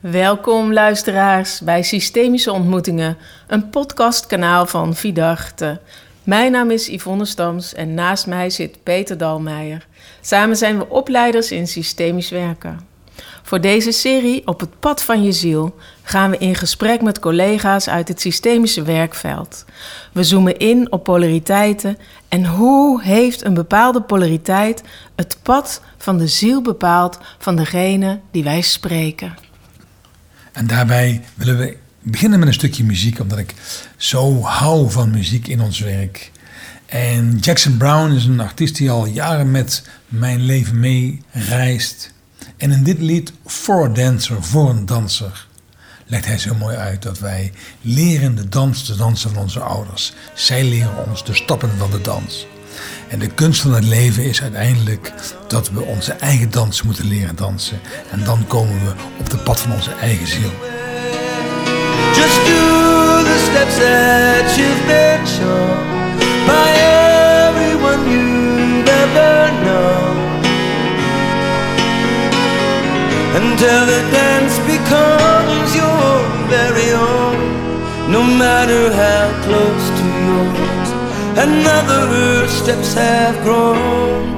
Welkom luisteraars bij Systemische Ontmoetingen, een podcastkanaal van Vidarte. Mijn naam is Yvonne Stams en naast mij zit Peter Dalmeijer. Samen zijn we opleiders in systemisch werken. Voor deze serie Op het pad van je ziel gaan we in gesprek met collega's uit het systemische werkveld. We zoomen in op polariteiten en hoe heeft een bepaalde polariteit het pad van de ziel bepaald van degene die wij spreken. En daarbij willen we beginnen met een stukje muziek, omdat ik zo hou van muziek in ons werk. En Jackson Brown is een artiest die al jaren met mijn leven mee reist. En in dit lied, For a Dancer, voor een danser, legt hij zo mooi uit dat wij leren de dans te dansen van onze ouders. Zij leren ons de stappen van de dans. En de kunst van het leven is uiteindelijk dat we onze eigen dans moeten leren dansen. En dan komen we op de pad van onze eigen ziel. Just do the steps that you've been shown by everyone you've ever known. Until the dance becomes your very own, no matter how close to yours another steps have grown.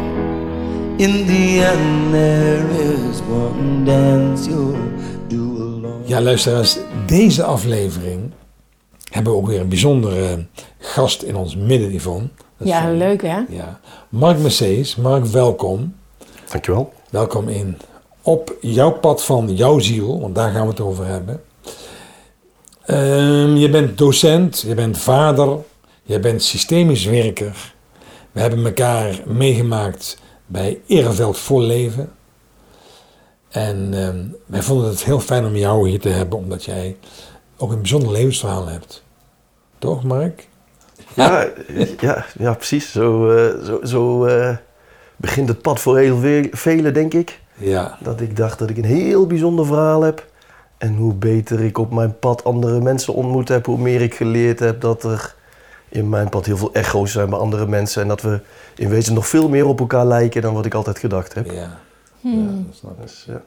In the end, there is one dance you'll do alone. Ja, luisteraars, deze aflevering hebben we ook weer een bijzondere gast in ons midden, Yvonne. Dat is Ja, leuk hè? Ja. Mark Mercedes, Mark, welkom. Dankjewel. Welkom in Op jouw pad van jouw ziel, want daar gaan we het over hebben. Ehm, je bent docent, je bent vader, je bent systemisch werker. We hebben elkaar meegemaakt bij Ereveld Vol Leven. En ehm, wij vonden het heel fijn om jou hier te hebben, omdat jij ook een bijzonder levensverhaal hebt. Toch, Mark? Ja, ja, ja precies. Zo, eh, zo, zo eh, begint het pad voor heel veel, velen, denk ik. Ja. Dat ik dacht dat ik een heel bijzonder verhaal heb. En hoe beter ik op mijn pad andere mensen ontmoet heb, hoe meer ik geleerd heb dat er in mijn pad heel veel echo's zijn bij andere mensen. En dat we in wezen nog veel meer op elkaar lijken dan wat ik altijd gedacht heb. Ja. ja dat snap ik. Dus, ja.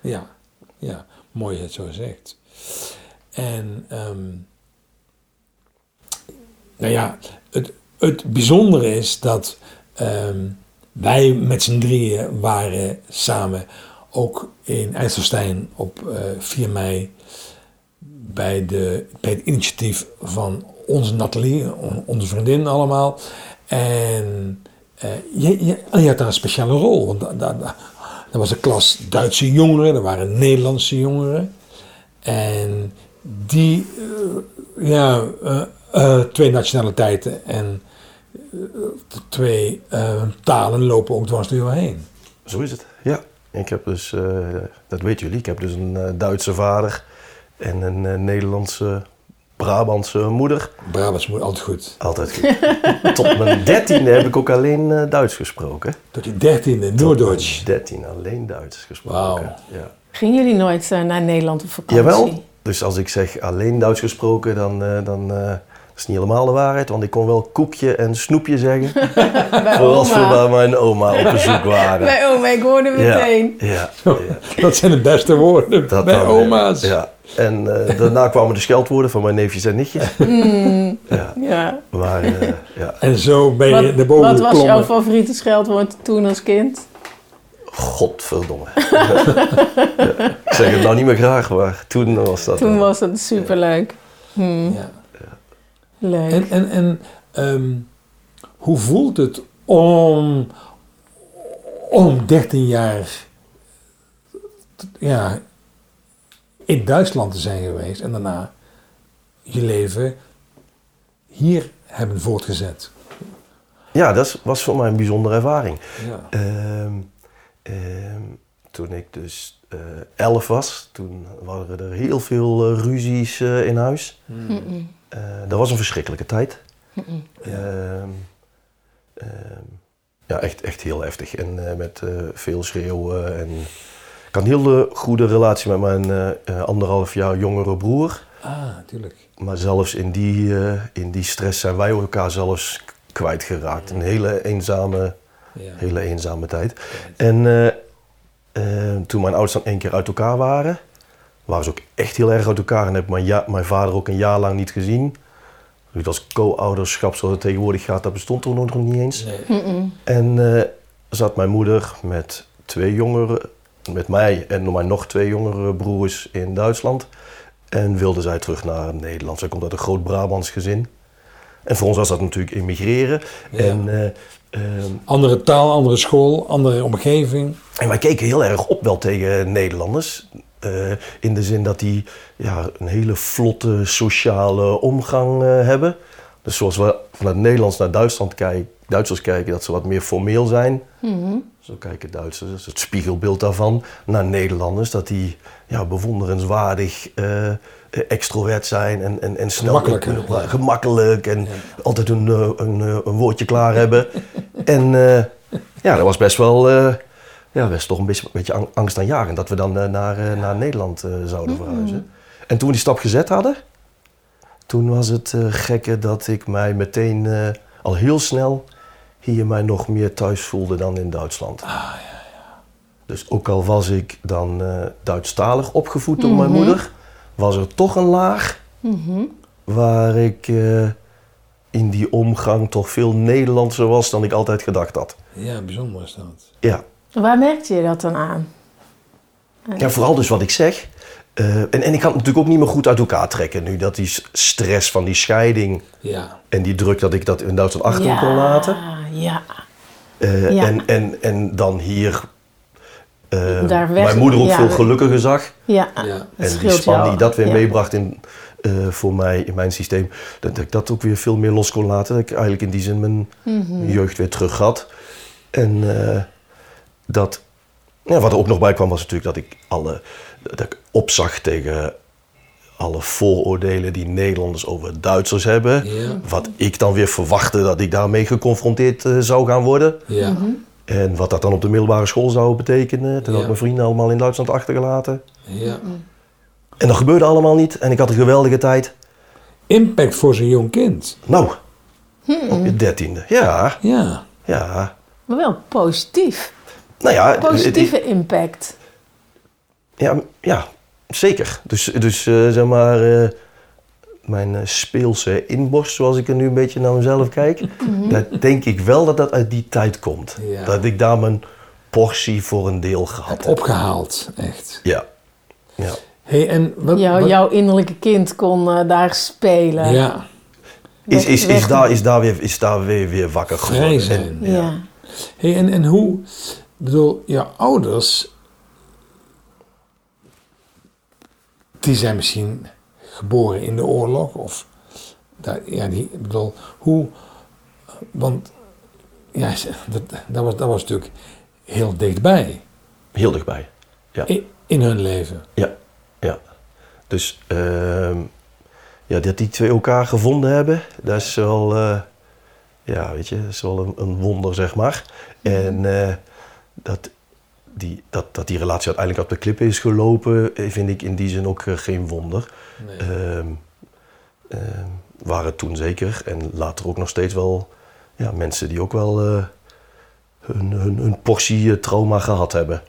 Ja, ja, mooi dat je het zo zegt. En, ehm, nou ja, het, het bijzondere is dat ehm, wij met z'n drieën waren samen ook in IJsselstein op eh 4 mei bij, de, bij het initiatief van onze Nathalie, on- onze vriendin allemaal. En eh, je, had daar een speciale rol, want was een klas Duitse jongeren, er waren Nederlandse jongeren. En die, eh, ja, eh, twee nationaliteiten en twee talen lopen ook dwars door heen. Zo is het, ja. Ik heb dus, dat weten jullie, ik heb dus een Duitse vader en een Nederlandse, Brabantse moeder. Brabants moet altijd goed. Altijd goed. Tot mijn dertiende heb ik ook alleen eh, Duits gesproken. Tot die dertiende, mijn dertiende alleen Duits gesproken. Wauw. Ja. Gingen jullie nooit eh, naar Nederland op vakantie? Jawel. Dus als ik zeg alleen Duits gesproken, dan, eh, dan eh, dat is niet helemaal de waarheid. Want ik kon wel koekje en snoepje zeggen. Bij Voor als we bij mijn oma op bezoek waren. Bij oma, ik hoorde meteen. Ja, ja, ja. Dat zijn de beste woorden Dat bij dan, oma's. Ja. En eh, daarna kwamen de scheldwoorden van mijn neefjes en nichtjes. Ja. Ja. Maar eh, ja, En zo ben je Wat, naar boven wat was jouw favoriete scheldwoord toen als kind? godverdomme. Ja. Ik zeg het nou niet meer graag, maar toen was dat... Toen was het superleuk. Hm, Ja. Leuk. En, en, en ehm, hoe voelt het om, om 13 jaar ja, in Duitsland te zijn geweest en daarna je leven hier hebben voortgezet? Ja, dat was voor mij een bijzondere ervaring. Ja. Ehm, ehm, toen ik dus eh, elf was, toen waren er heel veel eh, ruzies eh, in huis. Eh, dat was een verschrikkelijke tijd. Ehm, ehm, ja, echt, echt heel heftig. En eh, met eh, veel schreeuwen. En ik had een hele goede relatie met mijn eh, eh, anderhalf jaar jongere broer. Ah, natuurlijk. Maar zelfs in die, eh, in die stress zijn wij elkaar zelfs kwijtgeraakt. Een hele eenzame, Ja. hele eenzame tijd. En eh, eh, toen mijn ouders dan één keer uit elkaar waren, waren ze ook echt heel erg uit elkaar. En heb ik mijn, ja- mijn vader ook een jaar lang niet gezien. Dus als co-ouderschap zoals het tegenwoordig gaat, dat bestond toen nog niet eens. Nee. En eh, zat mijn moeder met twee jongeren, met mij en mijn nog twee jongere broers in Duitsland. En wilde zij terug naar Nederland. Zij komt uit een groot Brabants gezin. En voor ons was dat natuurlijk immigreren. Ja. En, eh, ehm, Andere taal, andere school, andere omgeving. en wij keken heel erg op wel tegen Nederlanders. Eh, in de zin dat die ja, een hele vlotte sociale omgang eh, hebben. Dus zoals we vanuit Nederlands naar Duitsland kijken, Duitsers kijken, dat ze wat meer formeel zijn. Zo kijken Duitsers, dat is het spiegelbeeld daarvan, naar Nederlanders. Dat die ja, bewonderenswaardig eh, extrovert zijn en, en, en snel Gemakkelijk, praten. Gemakkelijk en altijd een, een, een woordje klaar hebben. en eh, ja, dat was best wel, eh, ja, best toch een beetje, beetje ang- angstaanjagend dat we dan eh, naar, eh, naar Nederland eh, zouden verhuizen. En toen we die stap gezet hadden, toen was het gekke dat ik mij meteen eh, al heel snel hier mij nog meer thuis voelde dan in Duitsland. Dus ook al was ik dan eh Duitsstalig opgevoed door mijn moeder, was er toch een laag waar ik eh, in die omgang toch veel Nederlandser was dan ik altijd gedacht had. Ja, bijzonder is dat. Ja, Waar merkte je dat dan aan? ja vooral dus wat ik zeg. Eh, en, en ik kan het natuurlijk ook niet meer goed uit elkaar trekken nu. Dat die stress van die scheiding Ja. en die druk dat ik dat in Duitsland achter me kon laten. Ja, Eh, Ja. en, en, en dan hier eh, Daar weg- mijn moeder ook ja, veel gelukkiger zag. ja. Ja. Het En die span die dat weer Ja. meebracht in, eh, voor mij in mijn systeem, dat ik dat ook weer veel meer los kon laten. Dat ik eigenlijk in die zin mijn Mhm. jeugd weer terug had. En eh, dat, ja, wat er ook nog bij kwam was natuurlijk dat ik alle, dat ik opzag tegen alle vooroordelen die Nederlanders over Duitsers hebben. Ja. Wat ik dan weer verwachtte dat ik daarmee geconfronteerd eh, zou gaan worden. Ja. Mhm. En wat dat dan op de middelbare school zou betekenen. Toen had Ja. ik mijn vrienden allemaal in Duitsland achtergelaten. ja. En dat gebeurde allemaal niet. En ik had een geweldige tijd. Impact voor zo'n jong kind. Nou, op je dertiende. Ja, Ja. ja. Maar wel positief. Nou ja, Positieve impact. Ja, ja zeker. Dus, dus eh, zeg maar, eh, mijn eh, speelse inborst, zoals ik er nu een beetje naar mezelf kijk, dat denk ik wel dat dat uit die tijd komt. Ja. Dat ik daar mijn portie voor een deel gehad heb. Opgehaald, echt. Ja. ja. Hey, en wat, Jou, wat- jouw innerlijke kind kon daar spelen. Ja, Is, is, is, daar, is daar weer, is daar weer, weer wakker vrij geworden. zijn. En- Ja. Hey, en, en hoe, ik bedoel, jouw ouders, die zijn misschien geboren in de oorlog of, daar, ja, die, ik bedoel, hoe, want, ja, dat, dat, was, dat was natuurlijk heel dichtbij Heel dichtbij. Ja. in, in hun leven. Ja, ja. Dus ehm, ja, dat die twee elkaar gevonden hebben, dat is wel, eh, ja, weet je, dat is wel een, een wonder, zeg maar. En eh, dat, die, dat, dat die relatie uiteindelijk op de klippen is gelopen, eh, vind ik in die zin ook eh, geen wonder. Nee. Ehm, ehm, waren toen zeker en later ook nog steeds wel ja, mensen die ook wel eh, hun, hun, hun portie trauma gehad hebben.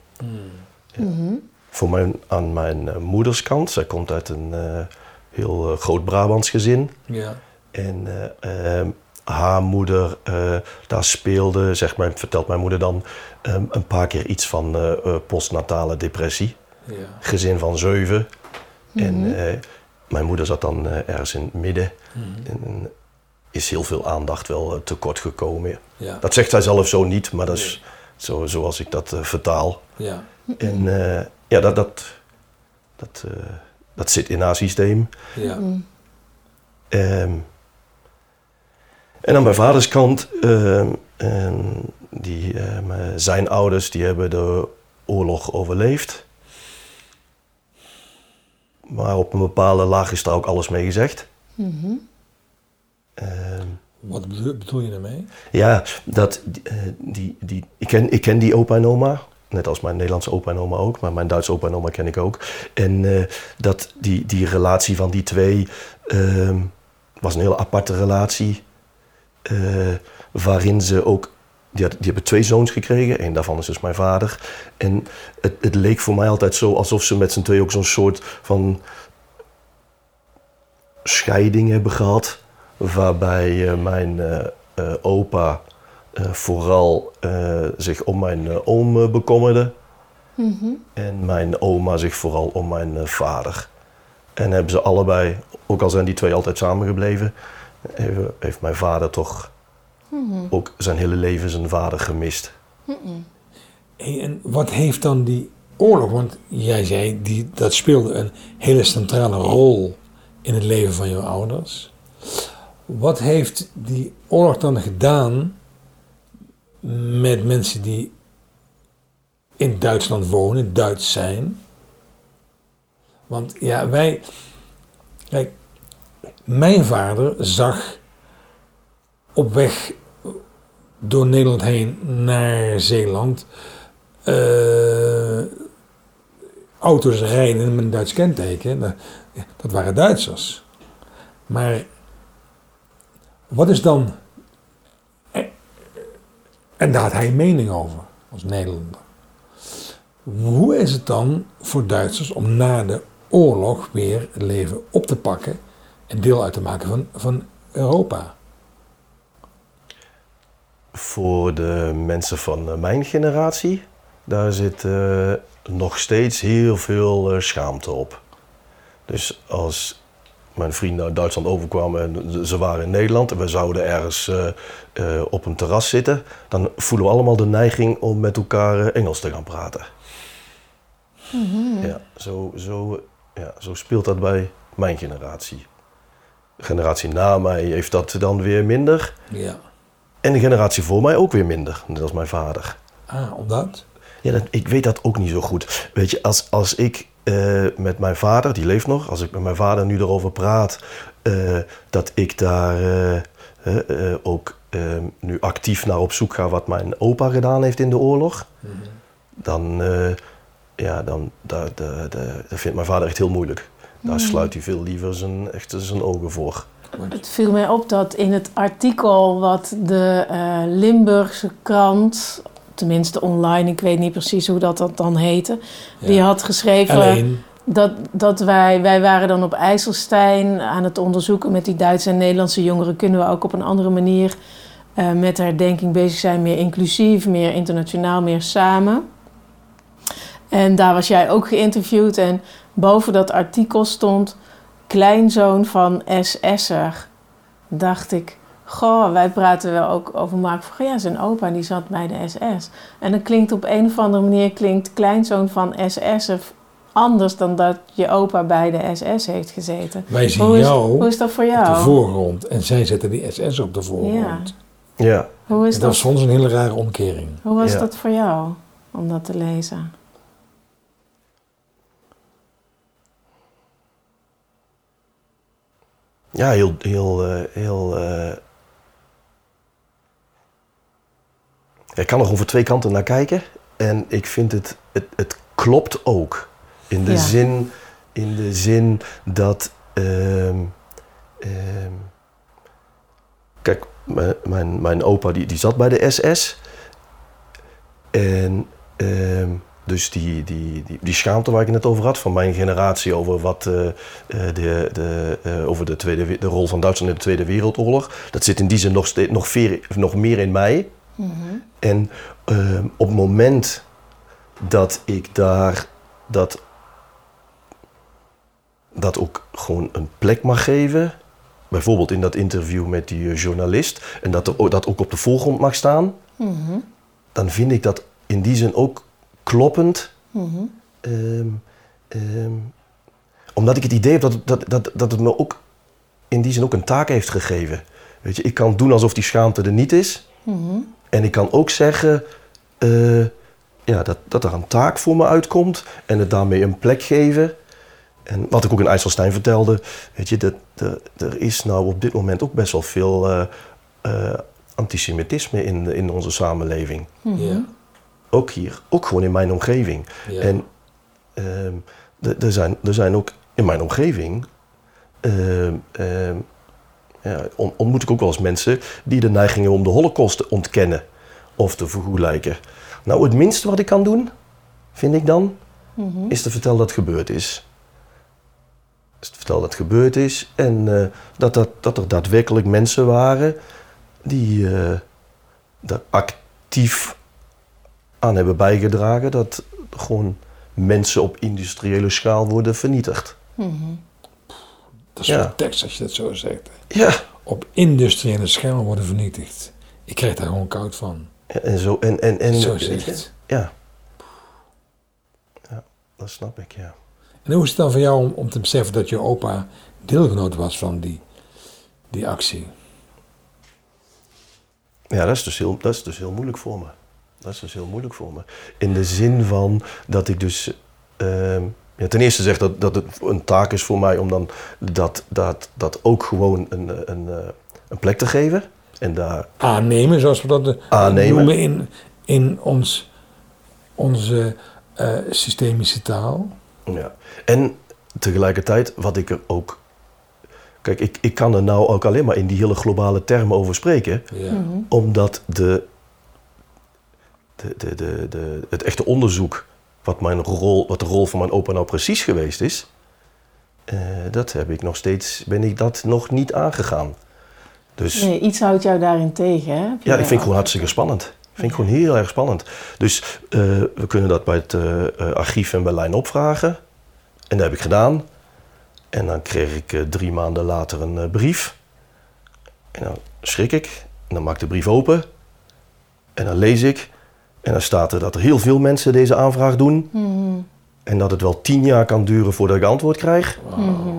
Voor mijn, aan mijn eh, moederskant, zij komt uit een eh, heel groot Brabants gezin. ja, En eh, ehm, haar moeder, eh, daar speelde, zeg maar, vertelt mijn moeder dan, ehm, een paar keer iets van eh, eh, postnatale depressie. ja, Gezin van zeven. En eh, mijn moeder zat dan eh, ergens in het midden. En, en is heel veel aandacht wel tekort gekomen. ja, Dat zegt zij zelf zo niet, maar dat is zo, zoals ik dat vertaal. ja, En eh, ja, dat, dat, dat, eh, dat zit in haar systeem. ja, Ehm, en aan mijn vaders kant, ehm, ehm, die, eh, zijn ouders die hebben de oorlog overleefd. Maar op een bepaalde laag is daar ook alles mee gezegd. Ehm, Wat bedoel, bedoel je daarmee? ja, dat, eh, die, die, ik, ken, ik ken die opa en oma. Net als mijn Nederlandse opa en oma ook. Maar mijn Duitse opa en oma ken ik ook. En eh, dat die, die relatie van die twee ehm, was een hele aparte relatie. Eh, waarin ze ook die, die hebben twee zoons gekregen. Eén daarvan is dus mijn vader. En het, het leek voor mij altijd zo alsof ze met z'n twee ook zo'n soort van scheiding hebben gehad. Waarbij eh, mijn eh, eh, opa vooral zich om mijn oom bekommerde. En mijn oma zich vooral om mijn vader. En hebben ze allebei, ook al zijn die twee altijd samengebleven, heeft, mijn vader toch ook zijn hele leven zijn vader gemist. Hey, en wat heeft dan die oorlog, want jij zei die, dat speelde een hele centrale rol in het leven van jouw ouders. Wat heeft die oorlog dan gedaan met mensen die in Duitsland wonen, Duits zijn? Want ja, wij. Kijk, mijn vader zag op weg door Nederland heen naar Zeeland eh, auto's rijden met een Duits kenteken. Dat, dat waren Duitsers. Maar wat is dan. En daar had hij mening over, als Nederlander. Hoe is het dan voor Duitsers om na de oorlog weer het leven op te pakken en deel uit te maken van, van Europa? Voor de mensen van eh, mijn generatie, daar zit eh, nog steeds heel veel eh, schaamte op. Dus als mijn vrienden uit Duitsland overkwamen en ze waren in Nederland en we zouden ergens eh, eh, op een terras zitten, dan voelen we allemaal de neiging om met elkaar Engels te gaan praten. Ja, zo, zo, ja, zo speelt dat bij mijn generatie. Generatie na mij heeft dat dan weer minder. Ja. En de generatie voor mij ook weer minder, net als mijn vader. Ah, omdat? Ja, dat, ik weet dat ook niet zo goed. Weet je, als, als ik eh, met mijn vader, die leeft nog, als ik met mijn vader nu erover praat, eh, dat ik daar eh, ook nu actief naar op zoek ga wat mijn opa gedaan heeft in de oorlog, dan, eh, ja, dan dat vindt mijn vader echt heel moeilijk. Daar sluit hij veel liever zijn, echt zijn ogen voor. Het viel mij op dat in het artikel wat de eh, Limburgse krant, tenminste online, ik weet niet precies hoe dat, dat dan heette, die had geschreven Alleen. dat, dat wij, wij waren dan op IJsselstein aan het onderzoeken met die Duitse en Nederlandse jongeren, kunnen we ook op een andere manier eh, met de herdenking bezig zijn, meer inclusief, meer internationaal, meer samen. En daar was jij ook geïnterviewd en boven dat artikel stond kleinzoon van SS'er. Dacht ik, goh, wij praten wel ook over Mark van ja, zijn opa die zat bij de SS. En dan klinkt op een of andere manier klinkt kleinzoon van SS'er anders dan dat je opa bij de SS heeft gezeten. Wij zien Hoe is, jou hoe is dat voor op de jou? voorgrond en zij zetten die SS op de voorgrond. Ja, Hoe is En dat is dat, voor ons een hele rare omkering. hoe was Ja. dat voor jou om dat te lezen? Ja heel, heel, eh, heel eh, Ik kan er van twee kanten naar kijken. En ik vind het, het, het klopt ook. In de, Ja. zin, in de zin dat. ehm, ehm, kijk, mijn, mijn, mijn opa die, die zat bij de SS. En ehm, dus die, die, die, die schaamte waar ik het net over had, van mijn generatie over, wat, eh, eh, de, de, eh, over de, tweede, we- de rol van Duitsland in de Tweede Wereldoorlog, dat zit in die zin nog, steeds, nog, veer, nog meer in mij. En ehm, op het moment dat ik daar dat, dat ook gewoon een plek mag geven, bijvoorbeeld in dat interview met die journalist, en dat er, dat ook op de voorgrond mag staan, dan vind ik dat in die zin ook kloppend. Ehm, ehm, omdat ik het idee heb dat, dat, dat, dat het me ook in die zin ook een taak heeft gegeven. Weet je, ik kan doen alsof die schaamte er niet is. En ik kan ook zeggen eh, ja, dat, dat er een taak voor me uitkomt en het daarmee een plek geven. En wat ik ook in IJsselstein vertelde, weet je, dat, dat- er is nou op dit moment ook best wel veel eh, eh, antisemitisme in, in onze samenleving. Ja. Ook hier, ook gewoon in mijn omgeving. Ja. En ehm, er- zijn, er zijn ook in mijn omgeving, ehm, ehm, ja, on- ontmoet ik ook wel eens mensen die de neigingen om de holocaust te ontkennen. of te vergoelijken. Nou, het minste wat ik kan doen, vind ik dan, is te vertellen dat het gebeurd is. Is te vertellen dat het gebeurd is en eh, dat, dat, dat er daadwerkelijk mensen waren die eh er actief aan hebben bijgedragen dat gewoon mensen op industriële schaal worden vernietigd. Dat is Ja. tekst als je dat zo zegt. Ja, Op industriële schaal worden vernietigd. Ik krijg daar gewoon koud van. en zo. En, en, en, Zo zegt. Ja. Ja, dat snap ik, ja. En hoe is het dan voor jou om, om te beseffen dat je opa deelgenoot was van die, die actie? Ja, dat is, dus heel, dat is dus heel moeilijk voor me. Dat is dus heel moeilijk voor me. In de zin van dat ik dus... ehm, ja, ten eerste zeg dat, dat het een taak is voor mij om dan dat, dat, dat ook gewoon een, een, eh, een plek te geven. En daar Aannemen, zoals we dat eh, Aannemen. noemen in, in ons, onze eh, systemische taal. Ja. En tegelijkertijd, wat ik er ook. Kijk, ik, ik kan er nou ook alleen maar in die hele globale termen over spreken, Ja. omdat de, de, de, de, de, het echte onderzoek, wat, mijn rol, wat de rol van mijn opa nou precies geweest is, eh, dat heb ik nog steeds, ben ik dat nog niet aangegaan. Dus Nee, iets houdt jou daarin tegen, hè? Ja, ik vind het gewoon hartstikke spannend. Ik vind het gewoon heel erg spannend. Dus eh, we kunnen dat bij het eh, archief in Berlijn opvragen. En dat heb ik gedaan. En dan kreeg ik drie maanden later een brief. En dan schrik ik. En dan maak ik de brief open. En dan lees ik. En dan staat er dat er heel veel mensen deze aanvraag doen. Mhm, En dat het wel tien jaar kan duren voordat ik antwoord krijg. mhm.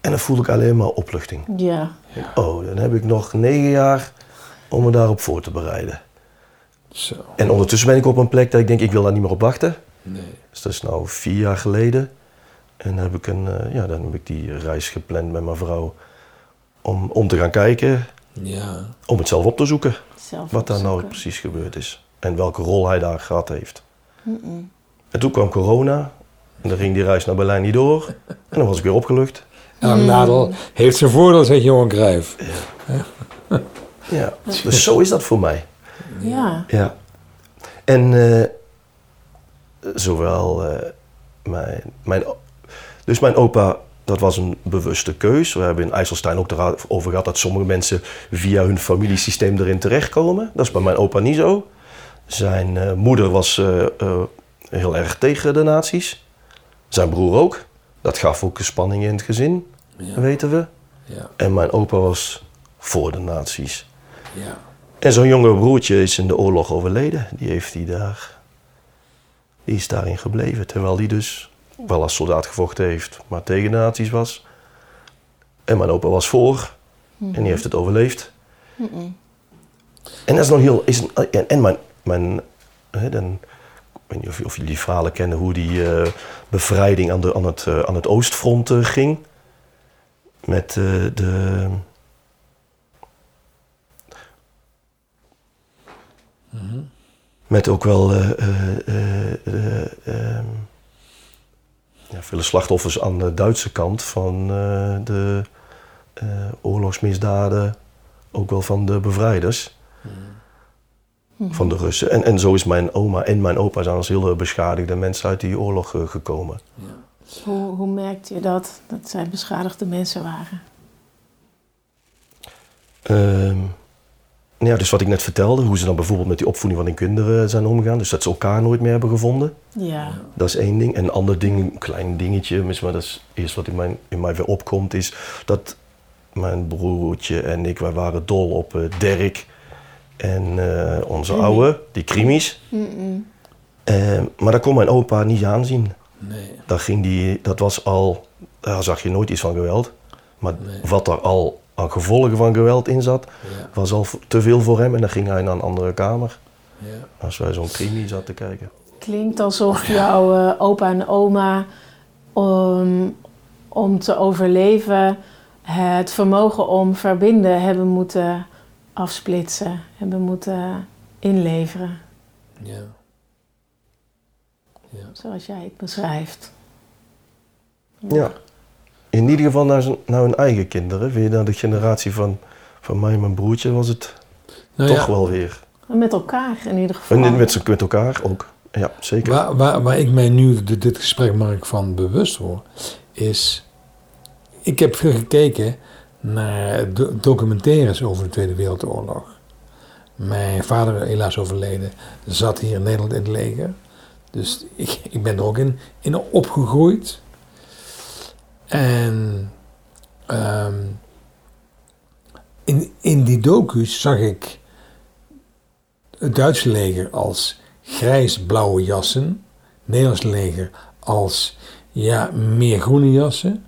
En dan voel ik alleen maar opluchting. Ja, Oh, dan heb ik nog negen jaar om me daarop voor te bereiden. Zo. En ondertussen ben ik op een plek dat ik denk, ik wil daar niet meer op wachten. Nee. Dus dat is nou vier jaar geleden. En dan heb ik, een, eh, ja, dan heb ik die reis gepland met mijn vrouw om, om te gaan kijken, Ja. om het zelf op te zoeken. zelf Wat daar nou precies gebeurd is. En welke rol hij daar gehad heeft. En toen kwam corona. En dan ging die reis naar Berlijn niet door. En dan was ik weer opgelucht. Elk nadeel heeft zijn voordeel, zegt Johan Cruijff. Ja, dus zo is dat voor mij. Ja, Ja. En eh, zowel eh, mijn, mijn... Dus mijn opa, dat was een bewuste keus. We hebben in IJsselstein ook erover gehad dat sommige mensen via hun familiesysteem erin terechtkomen. Dat is bij mijn opa niet zo. Zijn eh, moeder was eh, eh, heel erg tegen de nazi's. Zijn broer ook. Dat gaf ook spanning in het gezin, Ja. weten we. Ja. En mijn opa was voor de nazi's. Ja. En zo'n jonge broertje is in de oorlog overleden. Die heeft hij daar. Die is daarin gebleven. Terwijl hij dus wel als soldaat gevochten heeft, maar tegen de nazi's was. En mijn opa was voor. En die heeft het overleefd. En dat is nog heel. Is een- en, en mijn. mijn hè, dan, ik weet niet of, of jullie die verhalen kennen hoe die eh, bevrijding aan, de, aan, het, eh, aan het oostfront eh, ging. Met eh, de. Met ook wel eh, eh, eh, eh, ehm, ja, vele slachtoffers aan de Duitse kant van eh, de eh, oorlogsmisdaden, ook wel van de bevrijders. Van de Russen. En, en zo is mijn oma en mijn opa zijn als hele beschadigde mensen uit die oorlog eh, gekomen. hoe, hoe merkte je dat, dat zij beschadigde mensen waren? Ehm, ja, dus wat ik net vertelde, hoe ze dan bijvoorbeeld met die opvoeding van hun kinderen zijn omgegaan. Dus dat ze elkaar nooit meer hebben gevonden. Ja, Dat is één ding. En een ander ding, een klein dingetje, maar dat is eerst wat in, mijn, in mij weer opkomt, is dat mijn broertje en ik, wij waren dol op eh, Dirk en eh, onze oude, die krimis. Eh, maar daar kon mijn opa niet aanzien. Nee. Daar ging die, dat was al, daar zag je nooit iets van geweld. Maar Nee. wat er al aan gevolgen van geweld in zat, Ja. was al te veel voor hem. En dan ging hij naar een andere kamer. Ja. Als wij zo'n crimi zaten te kijken. klinkt alsof jouw eh, opa en oma om, om te overleven het vermogen om verbinden hebben moeten afsplitsen, hebben moeten inleveren, Ja. Ja. zoals jij het beschrijft. Ja. In ieder geval naar, zijn, naar hun eigen kinderen. Weer naar de generatie van, van mij en mijn broertje was het. Nou toch ja, wel weer. Met elkaar in ieder geval. En met, met elkaar ook. Ja, zeker. Waar, waar, waar ik mij nu dit, dit gesprek Mark van bewust word, is. Ik heb veel gekeken naar do- documentaires over de Tweede Wereldoorlog. Mijn vader, helaas overleden, zat hier in Nederland in het leger. Dus ik, ik ben er ook in, in opgegroeid. En ehm, in, in die docu's zag ik het Duitse leger als grijs-blauwe jassen. Nederlands leger als ja, meer groene jassen.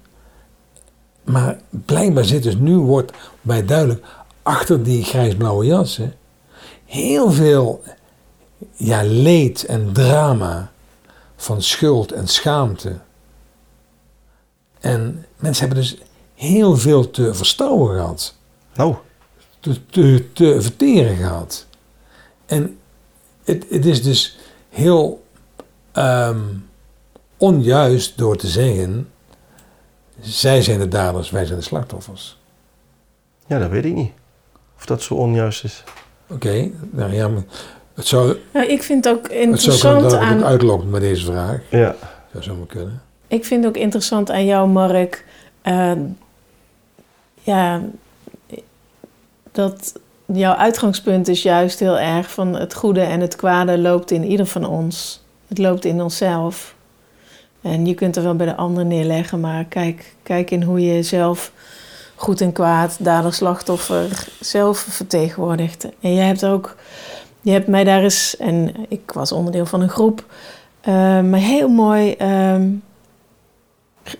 Maar blijkbaar zit dus nu, wordt mij duidelijk, achter die grijs-blauwe jassen heel veel ja, leed en drama van schuld en schaamte. En mensen hebben dus heel veel te verstouwen gehad Nou, te, te, te verteren gehad. En het, het is dus heel ehm, onjuist door te zeggen: zij zijn de daders, wij zijn de slachtoffers. ja, dat weet ik niet. Of dat zo onjuist is. Oké, nou ja, maar het zou, Nou, ik vind het ook het zou kunnen interessant dat het aan. uitlokt met deze vraag. Ja. Zou zomaar kunnen. Ik vind ook interessant aan jou, Mark. eh, ja, dat jouw uitgangspunt is juist heel erg van het goede en het kwade loopt in ieder van ons. Het loopt in onszelf. En je kunt er wel bij de ander neerleggen, maar kijk, kijk in hoe je zelf goed en kwaad, dader, slachtoffer zelf vertegenwoordigt. En jij hebt ook, je hebt mij daar eens, en ik was onderdeel van een groep, eh, maar heel mooi ehm,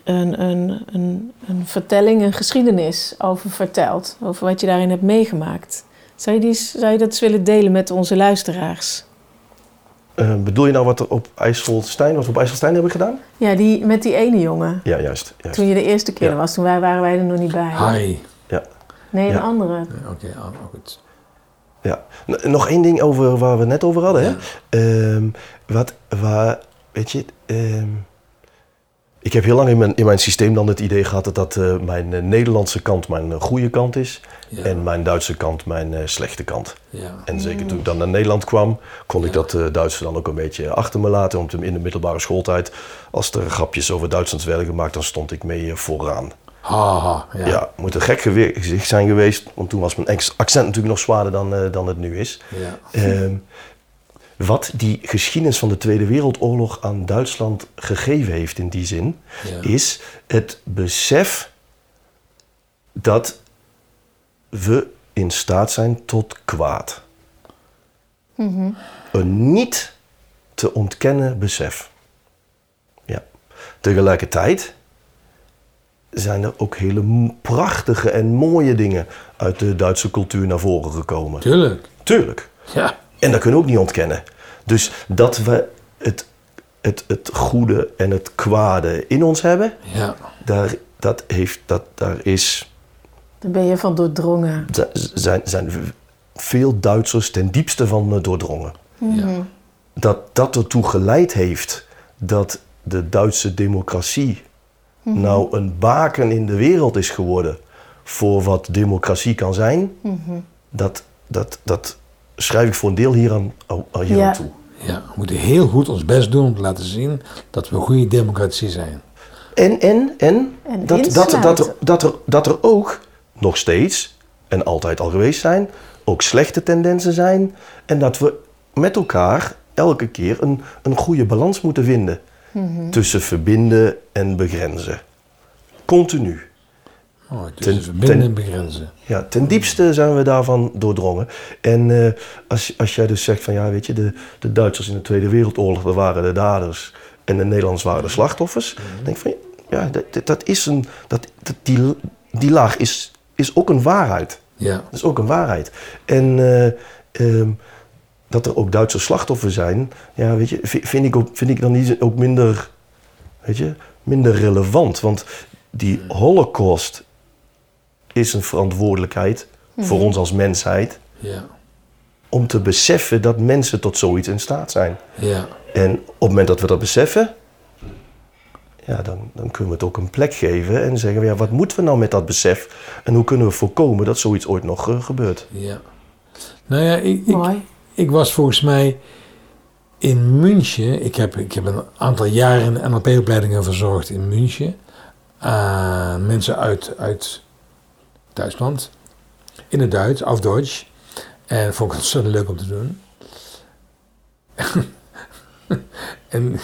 een, een, een, een vertelling, een geschiedenis over verteld. Over wat je daarin hebt meegemaakt. Zou je, die, zou je dat eens willen delen met onze luisteraars? Eh, bedoel je nou wat er op IJsselstein, wat we op IJsselstein hebben gedaan? Ja, die, met die ene jongen. Ja, juist. juist. Toen je de eerste keer Ja. er was, toen wij, waren wij er nog niet bij. Harry. Nee, een Ja. andere. Ja, Oké, ah, goed. Ja. N- nog één ding over waar we het net over hadden. Ja. Hè? Ehm, wat, waar, weet je, ehm, ik heb heel lang in mijn, in mijn systeem dan het idee gehad dat, dat eh, mijn eh, Nederlandse kant mijn eh, goede kant is Ja, en mijn Duitse kant mijn eh, slechte kant. ja. En zeker toen ik dan naar Nederland kwam, kon ik dat eh Duitse dan ook een beetje achter me laten. Want in de middelbare schooltijd, als er grapjes over Duitsland werden gemaakt, dan stond ik mee vooraan. Haha, ja. Ja, moet een gek gezicht zijn geweest, want toen was mijn accent natuurlijk nog zwaarder dan, eh, dan het nu is. ja. Ehm, wat die geschiedenis van de Tweede Wereldoorlog aan Duitsland gegeven heeft in die zin, Ja. is het besef dat we in staat zijn tot kwaad. Een niet te ontkennen besef. Ja. Tegelijkertijd zijn er ook hele prachtige en mooie dingen uit de Duitse cultuur naar voren gekomen. Tuurlijk. Tuurlijk. Ja. En dat kunnen we ook niet ontkennen. Dus dat we het, het, het goede en het kwade in ons hebben, Ja. daar, dat heeft, dat, daar is, Daar ben je van doordrongen. zijn, zijn veel Duitsers ten diepste van doordrongen. ja. Dat dat ertoe geleid heeft dat de Duitse democratie nou een baken in de wereld is geworden voor wat democratie kan zijn, dat, dat, dat schrijf ik voor een deel hier aan, aan hier Ja. aan toe. Ja, we moeten heel goed ons best doen om te laten zien dat we een goede democratie zijn. En, en, en, En dat, dat, dat, er, dat, er, dat er ook nog steeds, en altijd al geweest zijn, ook slechte tendensen zijn. En dat we met elkaar elke keer een, een goede balans moeten vinden. Tussen verbinden en begrenzen. Continu. Oh, dus Ten- verbinden ten- en begrenzen. Ja, ten diepste zijn we daarvan doordrongen. En eh, als, als jij dus zegt van ja, weet je, de, de Duitsers in de Tweede Wereldoorlog, dat waren de daders en de Nederlanders waren de slachtoffers. Dan denk ik van ja, dat, dat- is een, dat, dat, die, die laag is, is ook een waarheid. Ja. Dat is ook een waarheid. En eh, ehm, dat er ook Duitse slachtoffers zijn, ja, weet je, vi- vind ik, ook, vind ik dan niet ook minder, weet je, minder relevant. Want die holocaust is een verantwoordelijkheid voor ons als mensheid Ja. om te beseffen dat mensen tot zoiets in staat zijn. Ja. En op het moment dat we dat beseffen, ja, dan, dan kunnen we het ook een plek geven en zeggen: we, ja, wat moeten we nou met dat besef en hoe kunnen we voorkomen dat zoiets ooit nog eh, gebeurt? Ja. Nou ja, ik, ik, ik was volgens mij in München. Ik heb, ik heb een aantal jaren NLP-opleidingen verzorgd in München. Aan mensen uit, uit Duitsland. In het Duits, auf Deutsch. En vond ik ontzettend leuk om te doen. en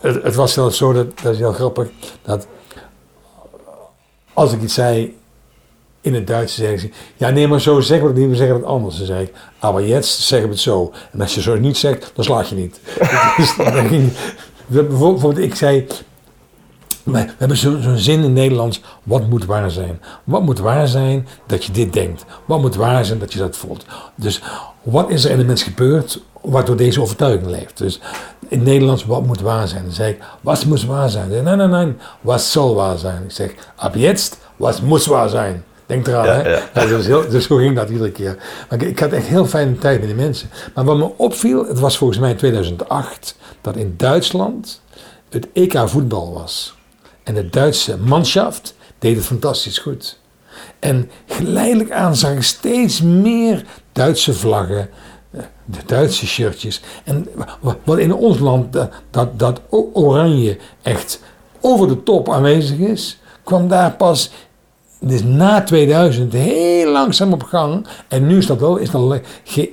het, het was zelfs zo, dat, dat is heel grappig, dat als ik iets zei in het Duits, zeggen ze, ja nee, maar zo zeggen we het niet, we zeggen het anders. Dan zei ik, aber jetzt zeggen we het zo. En als je zo niet zegt, dan slaat je niet. dus dan bijvoorbeeld, ik zei, we hebben zo- zo'n zin in Nederlands, wat moet waar zijn? Wat moet waar zijn dat je dit denkt? Wat moet waar zijn dat je dat voelt? Dus wat is er in de mens gebeurd waardoor deze overtuiging leeft? Dus in het Nederlands, wat moet waar zijn? Dan zei ik, wat moet waar zijn? Nee, nee, nee, nee, wat zal waar zijn? Ik zeg, ab jetzt, wat moet waar zijn? Denk eraan, Ja, hè? ja. Ja, dus, heel, dus zo ging dat iedere keer. Maar ik, ik had echt heel fijne tijd met die mensen. Maar wat me opviel, het was volgens mij in 2008, dat in Duitsland het EK voetbal was. En de Duitse manschaft deed het fantastisch goed. En geleidelijk aan zag ik steeds meer Duitse vlaggen, eh, de Duitse shirtjes. En wa- wat in ons land dat, dat, dat oranje echt over de top aanwezig is, kwam daar pas dus na 2000 heel langzaam op gang. En nu is dat wel is dat,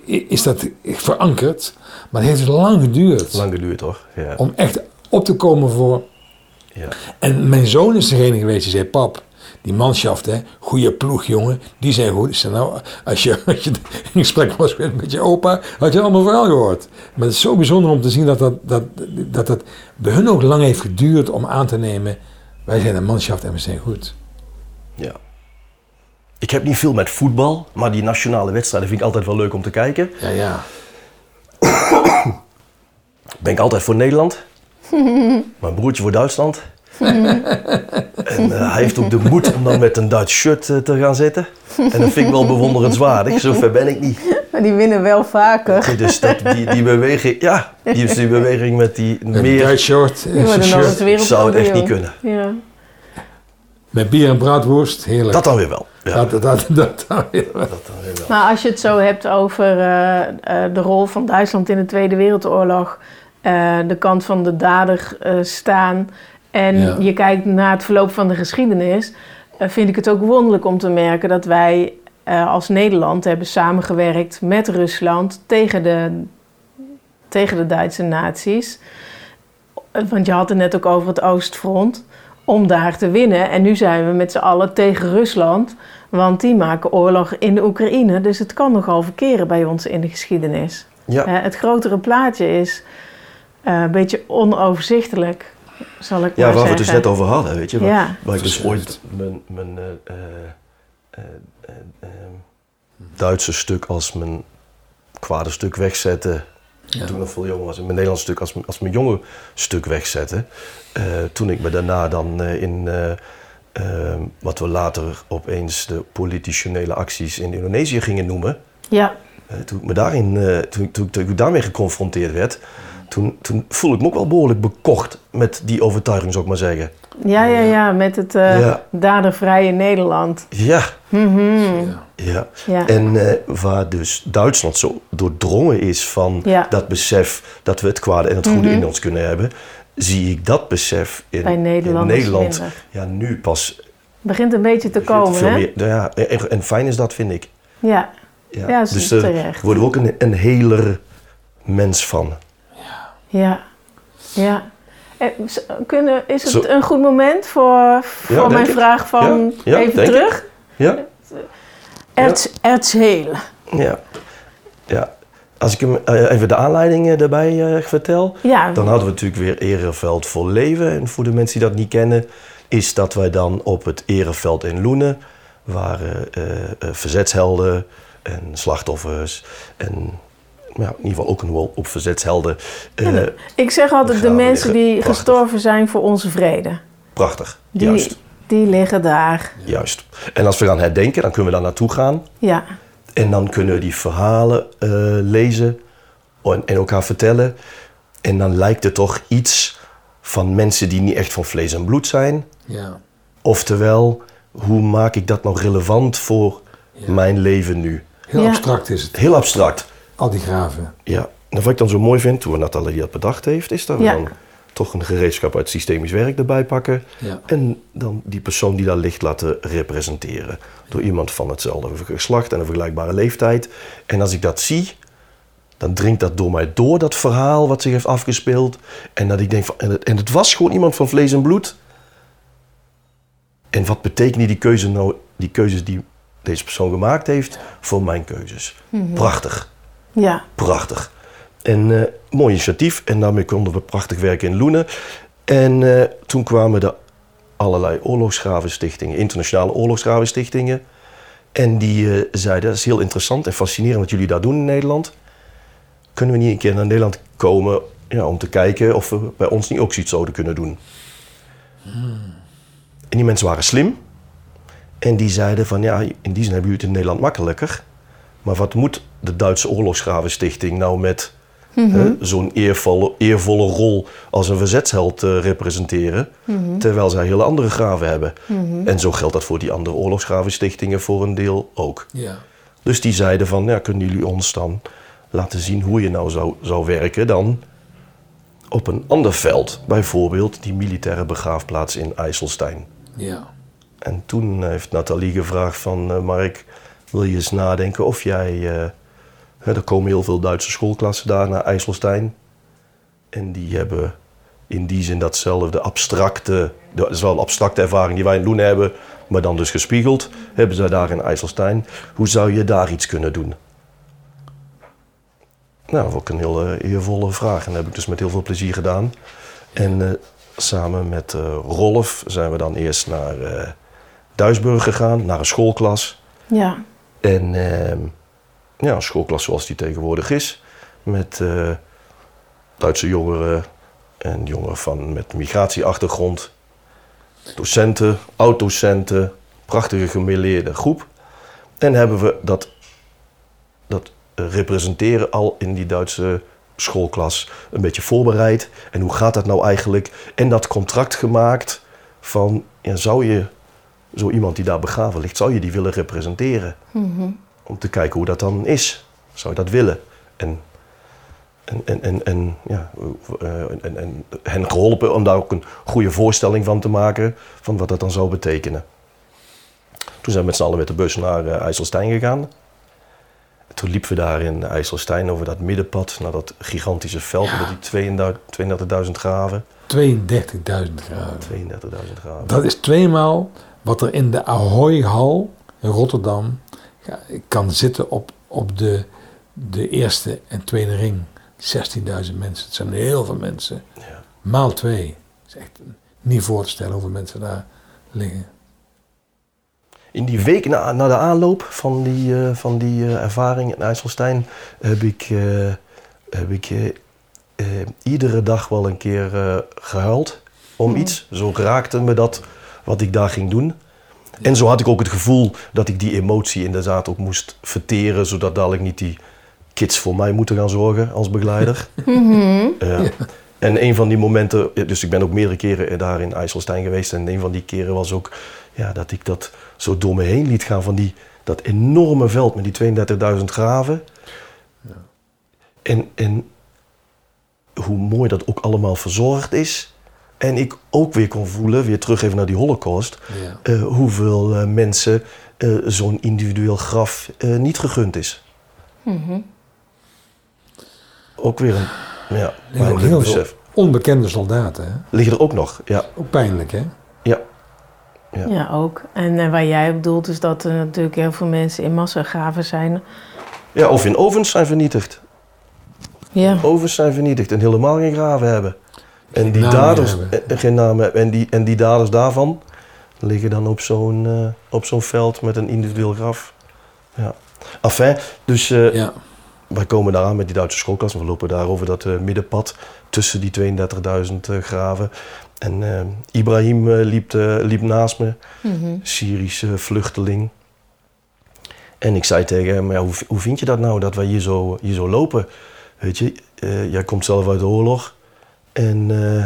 is dat verankerd. Maar het heeft dus lang geduurd Lang geduurd hoor. Ja. om echt op te komen voor ja. en mijn zoon is degene geweest die zei: Pap, die manschaft, hè, goede ploeg, jongen, die zijn goed. Zei: Nou, als je, als je in gesprek was met je opa, had je allemaal verhaal gehoord. Maar het is zo bijzonder om te zien dat dat, dat, dat, dat bij hun ook lang heeft geduurd om aan te nemen: wij zijn een manschaft en we zijn goed. Ja. Ik heb niet veel met voetbal, maar die nationale wedstrijden vind ik altijd wel leuk om te kijken. Ja, ja. Ben ik altijd voor Nederland. Mijn broertje voor Duitsland. en eh, hij heeft ook de moed om dan met een Duits shirt eh, te gaan zitten. En dat vind ik wel bewonderenswaardig. Zover ben ik niet. Maar die winnen wel vaker. Dus dat, die, die beweging, ja, die, die beweging met die Een meer Duits een shirt, zou het echt niet kunnen. Ja. met bier en braadworst, heerlijk. Dat dan weer wel. Ja, dat, dat, dat, dat, dat- dat dan weer wel. Maar als je het zo hebt over eh, eh, de rol van Duitsland in de Tweede Wereldoorlog, eh, de kant van de dader eh, staan en Ja. je kijkt naar het verloop van de geschiedenis, eh, vind ik het ook wonderlijk om te merken dat wij als Nederland hebben samengewerkt met Rusland tegen de, tegen de Duitse naties. Want je had het net ook over het Oostfront. Om daar te winnen. En nu zijn we met z'n allen tegen Rusland. Want die maken oorlog in de Oekraïne. Dus het kan nogal verkeren bij ons in de geschiedenis. Ja, het grotere plaatje is eh, een beetje onoverzichtelijk, zal ik ja maar waar we het zeggen. dus net over hadden, weet je. Waar, Ja. waar ik dus ooit mijn, mijn eh, eh, Duitse stuk als mijn kwade stuk wegzette. Ja. Toen ik nog veel jonger was. En mijn Nederlands stuk als, mijn- als mijn jonge stuk wegzette. Eh, toen ik me daarna dan eh, in wat we later opeens de polititionele acties in Indonesië gingen noemen. Ja, toen ik me daarin, eh, toen, toen, toen ik daarmee geconfronteerd werd, toen, toen voelde ik me ook wel behoorlijk bekocht met die overtuiging, zou ik maar zeggen. ja, ja, ja met het eh Ja. dadervrije Nederland. Ja, Mhm. Ja. ja. Ja. En eh, waar dus Duitsland zo doordrongen is van dat besef dat we het kwade en het goede Mhm. in ons kunnen hebben, zie ik dat besef in, in Nederland minder. ja, nu pas begint een beetje te komen, veel hè? meer. Ja, en, en fijn is dat, vind ik. Ja, Ja, dus terecht. worden we ook een, een heler mens van. Ja, ja. Eh, Kunnen, is het Zo- een goed moment voor, voor mijn vraag van Ja, ja, even ik. terug? Ja? Erz, Erzheel. Ja. ja. Als ik hem eh, even de aanleiding eh, daarbij eh, vertel. Ja, Dan hadden we natuurlijk weer Ereveld voor Leven. En voor de mensen die dat niet kennen, is dat wij dan op het Ereveld in Loenen, waar eh, eh, eh, verzetshelden en slachtoffers en in ieder geval ook een wel op verzetshelden. eh, Ja, ik zeg altijd de mensen liggen. die Prachtig. gestorven zijn voor onze vrede. prachtig, Die, juist, die liggen daar. juist. En als we gaan herdenken, dan kunnen we daar naartoe gaan. Ja, En dan kunnen we die verhalen eh, lezen en, en elkaar vertellen. En dan lijkt het toch iets van mensen die niet echt van vlees en bloed zijn. Ja. Oftewel, hoe maak ik dat nou relevant voor mijn leven nu? Heel Ja. abstract is het. Heel abstract. Al die graven. Ja, en wat ik dan zo mooi vind, hoe Nathalie dat bedacht heeft, is dat we Ja. dan toch een gereedschap uit systemisch werk erbij pakken. Ja. En dan die persoon die daar ligt laten representeren. Door iemand van hetzelfde geslacht en een vergelijkbare leeftijd. En als ik dat zie, dan dringt dat door mij door, dat verhaal wat zich heeft afgespeeld. En dat ik denk van, en het, en het was gewoon iemand van vlees en bloed. En wat betekenen die, keuze nou, die keuzes die deze persoon gemaakt heeft voor mijn keuzes? Prachtig. Ja. Prachtig. En eh, mooi initiatief. En daarmee konden we prachtig werken in Loenen. En eh, toen kwamen er allerlei oorlogsgravenstichtingen, internationale oorlogsgravenstichtingen. En die eh, zeiden, dat is heel interessant en fascinerend wat jullie daar doen in Nederland. Kunnen we niet een keer naar Nederland komen ja, om te kijken of we bij ons niet ook zoiets zouden kunnen doen? En die mensen waren slim. En die zeiden van, ja, in die zin hebben jullie het in Nederland makkelijker. Maar wat moet de Duitse Oorlogsgravenstichting nou met hè, zo'n eervolle, eervolle rol als een verzetsheld eh, representeren, terwijl zij hele andere graven hebben? En zo geldt dat voor die andere oorlogsgravenstichtingen voor een deel ook. Ja. Dus die zeiden van, ja, kunnen jullie ons dan laten zien hoe je nou zou, zou werken dan op een ander veld, bijvoorbeeld die militaire begraafplaats in IJsselstein. Ja. En toen heeft Nathalie gevraagd van... eh, Mark, wil je eens nadenken of jij... eh, er komen heel veel Duitse schoolklassen daar naar IJsselstein. En die hebben in die zin datzelfde abstracte... Dat is wel een abstracte ervaring die wij in Loenen hebben... maar dan dus gespiegeld. Hebben zij daar in IJsselstein. Hoe zou je daar iets kunnen doen? Nou, dat vond ik een heel eh, eervolle vraag. En dat heb ik dus met heel veel plezier gedaan. En eh, samen met eh, Rolf zijn we dan eerst naar eh Duisburg gegaan, naar een schoolklas. Ja. En ehm, ja, een schoolklas zoals die tegenwoordig is. Met eh, Duitse jongeren en jongeren van, met migratieachtergrond. Docenten, oud-docenten, prachtige gemêleerde groep. En hebben we dat, dat representeren al in die Duitse schoolklas een beetje voorbereid. En hoe gaat dat nou eigenlijk? En dat contract gemaakt van, ja, zou je zo iemand die daar begraven ligt, zou je die willen representeren? Om te kijken hoe dat dan is. Zou je dat willen? En, en, en, en, en, ja, eh, en, en hen geholpen om daar ook een goede voorstelling van te maken van wat dat dan zou betekenen. Toen zijn we met z'n allen met de bus naar eh, IJsselstein gegaan. Toen liepen we daar in IJsselstein over dat middenpad naar dat gigantische veld met die 32 32.000 graven. 32.000 graven. 32.000 graven. Dat is tweemaal wat er in de Ahoy-hal in Rotterdam kan zitten op, op de, de eerste en tweede ring. 16.000 mensen. Het zijn heel veel mensen. Ja. Maal twee. Het is echt niet voor te stellen hoeveel mensen daar liggen. In die week na, na de aanloop van die, eh, van die eh, ervaring in IJsselstein heb ik, eh, heb ik iedere dag wel een keer eh, gehuild om iets. Zo raakte me dat wat ik daar ging doen. En zo had ik ook het gevoel dat ik die emotie inderdaad ook moest verteren, zodat dadelijk niet die kids voor mij moeten gaan zorgen als begeleider. Ja. En een van die momenten, dus ik ben ook meerdere keren daar in IJsselstein geweest. En een van die keren was ook ja, dat ik dat zo door me heen liet gaan van die, dat enorme veld met die 32.000 graven. En, en hoe mooi dat ook allemaal verzorgd is. En ik ook weer kon voelen, weer terug even naar die holocaust, Ja. eh, hoeveel eh, mensen eh, zo'n individueel graf eh, niet gegund is. Ook weer een ja, liggen ook pijnlijk heel besef. veel onbekende soldaten. Hè? Liggen er ook nog, ja. Ook pijnlijk, hè? ja. Ja, Ja. ook. En waar jij op bedoelt is dat er natuurlijk heel veel mensen in massagraven zijn. Ja, of in ovens zijn vernietigd. Ja. Ovens zijn vernietigd en helemaal geen graven hebben. En die namen daders, hebben. eh, geen namen hebben. En die, en die daders daarvan liggen dan op zo'n eh, op zo'n veld met een individueel graf. Ja. Enfin, dus eh, Ja. wij komen daar aan met die Duitse schoolklas. en We lopen daar over dat eh, middenpad tussen die 32.000 eh, graven. En eh, Ibrahim eh, liep, liep naast me, Mhm. Syrische vluchteling. En ik zei tegen hem, ja, hoe, hoe vind je dat nou, dat wij hier zo, hier zo lopen? Weet je, eh, jij komt zelf uit de oorlog. En eh,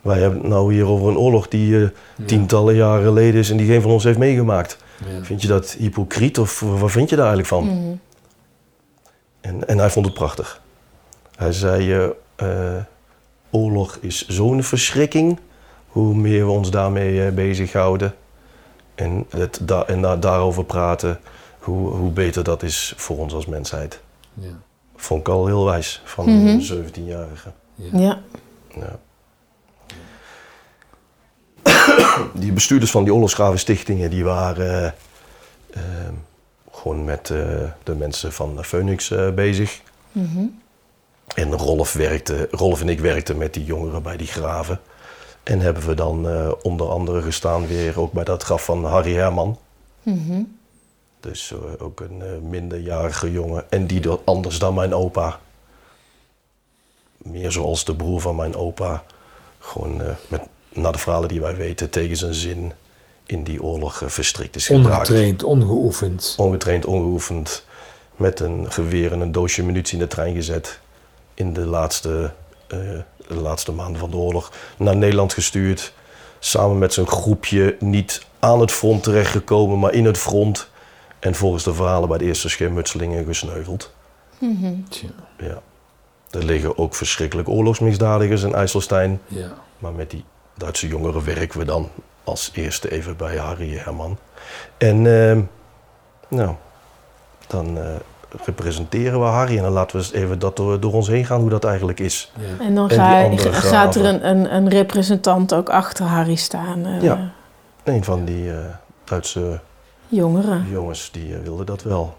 wij hebben het nou hier over een oorlog die eh, tientallen jaren geleden is en die geen van ons heeft meegemaakt. Ja. Vind je dat hypocriet of wat vind je daar eigenlijk van? En, en hij vond het prachtig. Hij zei, eh, oorlog is zo'n verschrikking. Hoe meer we ons daarmee eh, bezighouden en, het da en da- daarover praten, hoe, hoe beter dat is voor ons als mensheid. Ja. Vond ik al heel wijs van Mhm. een 17-jarige. Ja. Ja. Die bestuurders van die oorlogsgravenstichtingen, die waren eh, eh, gewoon met eh, de mensen van Phoenix bezig. Mhm. En Rolf, werkte, Rolf en ik werkten met die jongeren bij die graven. En hebben we dan onder andere gestaan weer ook bij dat graf van Harry Herman. Mhm. Dus ook een minderjarige jongen. En die anders dan mijn opa. Meer zoals de broer van mijn opa. Gewoon eh, met, naar de verhalen die wij weten tegen zijn zin in die oorlog eh, verstrikt is geraakt. Ongetraind, ongeoefend. Ongetraind, ongeoefend. Met een geweer en een doosje munitie in de trein gezet. In de laatste, eh, de laatste maanden van de oorlog. Naar Nederland gestuurd. Samen met zijn groepje niet aan het front terechtgekomen, maar in het front. En volgens de verhalen bij de eerste schermutselingen gesneuveld. Tja, Ja. Er liggen ook verschrikkelijke oorlogsmisdadigers in IJsselstein. ja. Maar met die Duitse jongeren werken we dan als eerste even bij Harry Herman. En ehm, nou, dan eh, representeren we Harry en dan laten we eens even dat door, door ons heen gaan hoe dat eigenlijk is. ja. En dan En ga, gaat er een, een, een representant ook achter Harry staan. eh, Ja. Een van die eh, Duitse Jongeren. jongens die wilde dat wel.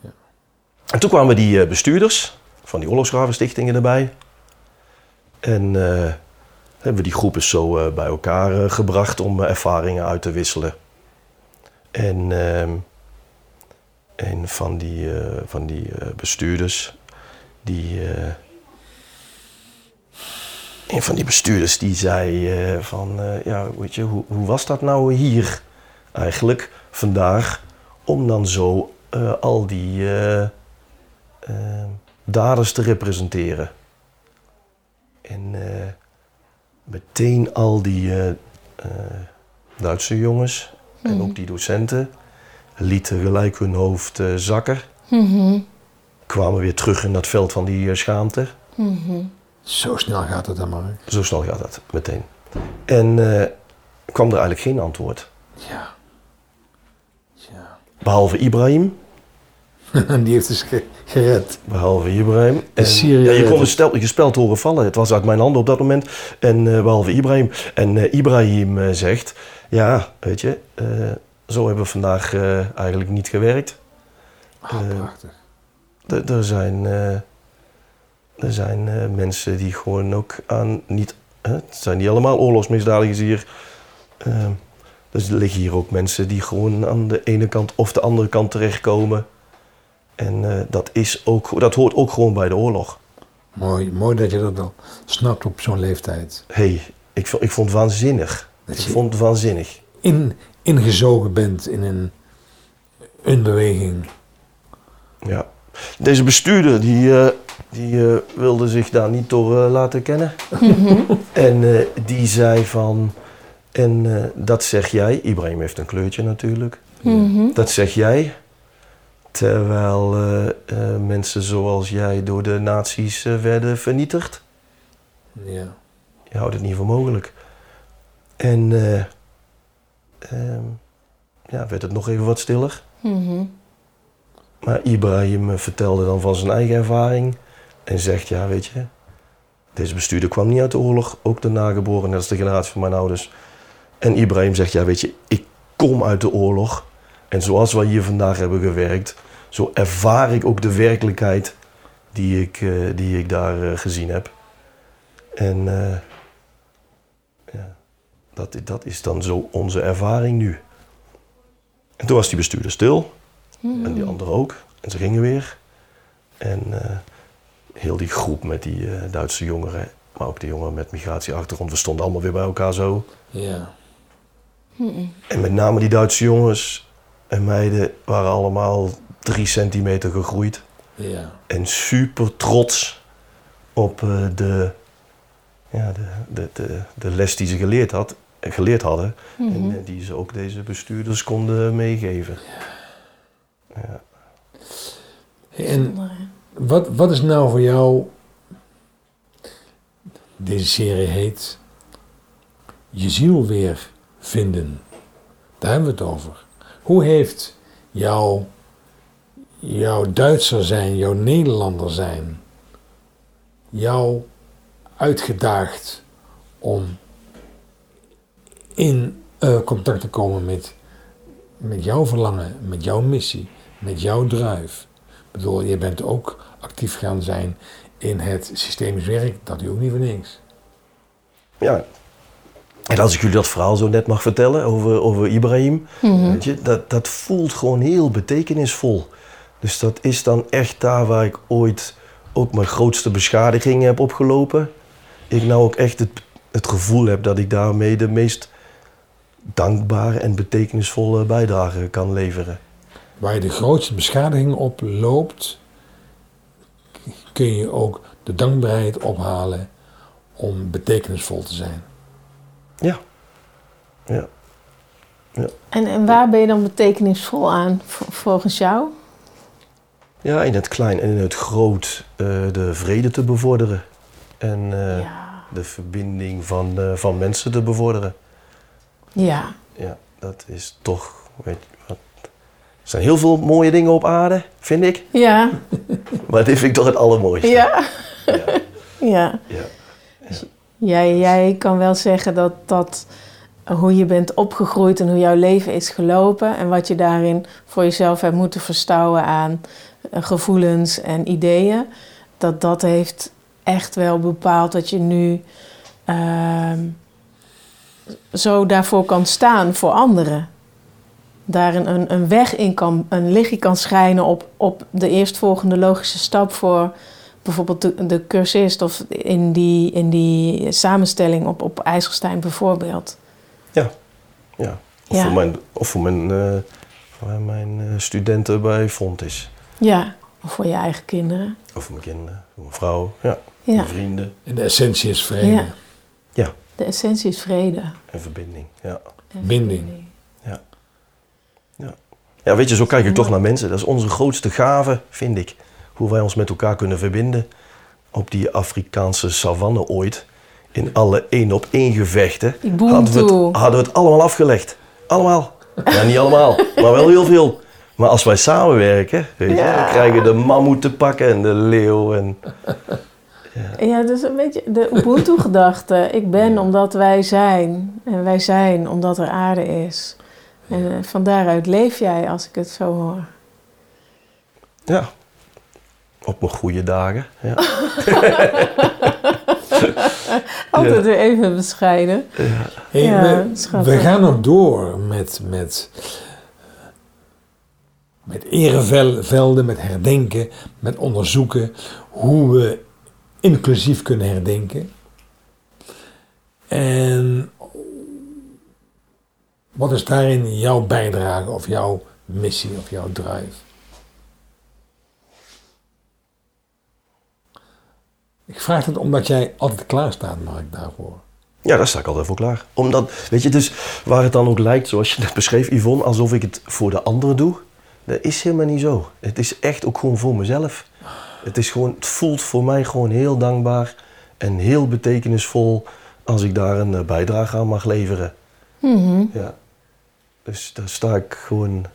Ja. En toen kwamen die bestuurders van die oorlogsgravenstichtingen erbij. En eh, hebben we die groepen zo eh, bij elkaar eh, gebracht om ervaringen uit te wisselen. En ehm, een van die, van die bestuurders, die. een van die bestuurders die zei van, ja, weet je, hoe, hoe was dat nou hier eigenlijk vandaag om dan zo al die eh, eh, daders te representeren? En eh, meteen al die eh, eh, Duitse jongens en ook die docenten lieten gelijk hun hoofd zakken. Mhm. Kwamen weer terug in dat veld van die schaamte. Mhm. Zo snel gaat het dan maar. Zo snel gaat dat, meteen. En eh, kwam er eigenlijk geen antwoord. Ja. Ja. Behalve Ibrahim. En die heeft dus ge- gered. Behalve Ibrahim. En, Syrië ja, je kon het. het stel, je speld horen vallen. Het was uit mijn handen op dat moment. En eh, behalve Ibrahim. En eh, Ibrahim eh, zegt... Ja, weet je... zo hebben we vandaag eigenlijk niet gewerkt. Ah, Eh, prachtig. Er- zijn, er zijn mensen die gewoon ook aan niet. Het zijn niet allemaal oorlogsmisdadigers hier. Dus er liggen hier ook mensen die gewoon aan de ene kant of de andere kant terechtkomen. En eh, dat, is ook, dat hoort ook gewoon bij de oorlog. Mooi, mooi dat je dat al snapt op zo'n leeftijd. hey, ik, ik vond het waanzinnig. Dat Ik vond het waanzinnig. In, ingezogen bent in een, een beweging. Ja. Deze bestuurder die, eh, die eh, wilde zich daar niet door laten kennen. en eh, die zei van, en eh, dat zeg jij, Ibrahim heeft een kleurtje natuurlijk, Mhm. dat zeg jij, terwijl eh, eh, mensen zoals jij door de nazi's eh, werden vernietigd. Ja. Je houdt het niet voor mogelijk. En eh, ehm, ja, werd het nog even wat stiller. Mhm. Maar Ibrahim vertelde dan van zijn eigen ervaring en zegt, ja weet je, deze bestuurder kwam niet uit de oorlog, ook de nageboren, net als de generatie van mijn ouders. En Ibrahim zegt, ja weet je, ik kom uit de oorlog en zoals wij hier vandaag hebben gewerkt, zo ervaar ik ook de werkelijkheid die ik, eh, die ik daar eh, gezien heb. En eh, ja, dat, dat is dan zo onze ervaring nu. En toen was die bestuurder stil. En die anderen ook. En ze gingen weer. En eh, heel die groep met die eh, Duitse jongeren, maar ook de jongeren met migratieachtergrond, we stonden allemaal weer bij elkaar zo. Ja. En met name die Duitse jongens en meiden waren allemaal drie centimeter gegroeid. Ja. En super trots op eh, de, ja, de, de, de, de les die ze geleerd, had, geleerd hadden. En eh, die ze ook deze bestuurders konden meegeven. Ja. En wat, wat is nou voor jou... Deze serie heet... Je ziel weer vinden. Daar hebben we het over. Hoe heeft jouw, jouw Duitser zijn, jouw Nederlander zijn... jou uitgedaagd om in eh, contact te komen met, met jouw verlangen, met jouw missie, met jouw drive. Ik bedoel, je bent ook actief gaan zijn in het systemisch werk, dat doe je ook niet voor niks. Ja. En als ik jullie dat verhaal zo net mag vertellen over, over Ibrahim, weet je, dat, dat voelt gewoon heel betekenisvol. Dus dat is dan echt daar waar ik ooit ook mijn grootste beschadigingen heb opgelopen. Ik nou ook echt het, het gevoel heb dat ik daarmee de meest dankbare en betekenisvolle bijdrage kan leveren. Waar je de grootste beschadiging op loopt, kun je ook de dankbaarheid ophalen om betekenisvol te zijn. Ja. Ja. En, en waar ben je dan betekenisvol aan volgens jou? Ja, in het klein en in het groot eh, de vrede te bevorderen. En eh, Ja. de verbinding van, eh, van mensen te bevorderen. Ja. Ja, dat is toch, weet je wat. Er zijn heel veel mooie dingen op aarde, vind ik. Ja. Maar dit vind ik toch het allermooiste. Ja. Ja. Ja. ja. Jij, jij kan wel zeggen dat, dat hoe je bent opgegroeid en hoe jouw leven is gelopen en wat je daarin voor jezelf hebt moeten verstouwen aan eh, gevoelens en ideeën, dat dat heeft echt wel bepaald dat je nu ehm, zo daarvoor kan staan voor anderen. Daar een, een, een weg in kan, een lichtje kan schijnen op, op de eerstvolgende logische stap voor bijvoorbeeld de, de cursist of in die, in die samenstelling op, op IJsselstein bijvoorbeeld. ja. ja. Of Ja. voor mijn, of voor mijn, eh, voor mijn eh, studenten bij Frontis. Ja, of voor je eigen kinderen. Of voor mijn kinderen, voor mijn vrouw, ja. Ja, Mijn vrienden. En de essentie is vrede, Ja. Ja, de essentie is vrede. en verbinding, ja. en Binding. verbinding. Ja, weet je, zo kijk ik toch naar mensen. Dat is onze grootste gave, vind ik. Hoe wij ons met elkaar kunnen verbinden. Op die Afrikaanse savanne ooit. In alle één op één gevechten. Hadden we, het, hadden we het allemaal afgelegd. Allemaal. Ja, niet allemaal, maar wel heel veel. Maar als wij samenwerken, weet je, Ja. dan krijgen we de mammoet te pakken en de leeuw. En, Ja, dus een beetje de Ubuntu-gedachte. Ik ben omdat wij zijn. En wij zijn omdat er aarde is. En eh, van daaruit leef jij, als ik het zo hoor. ja, op mijn goede dagen. Ja. Altijd weer even bescheiden. Hey, Ja, we, schattig. we gaan nog door met, met, met erevelden, met herdenken, met onderzoeken hoe we inclusief kunnen herdenken. En wat is daarin jouw bijdrage of jouw missie of jouw drive? Ik vraag het omdat jij altijd klaar staat, Mark, daarvoor. Ja, daar sta ik altijd voor klaar. Omdat, weet je, dus waar het dan ook lijkt, zoals je net beschreef, Yvonne, alsof ik het voor de anderen doe. Dat is helemaal niet zo. Het is echt ook gewoon voor mezelf. Het, is gewoon, het voelt voor mij gewoon heel dankbaar en heel betekenisvol als ik daar een eh, bijdrage aan mag leveren. Mhm. Ja. Dus daar sta ik gewoon,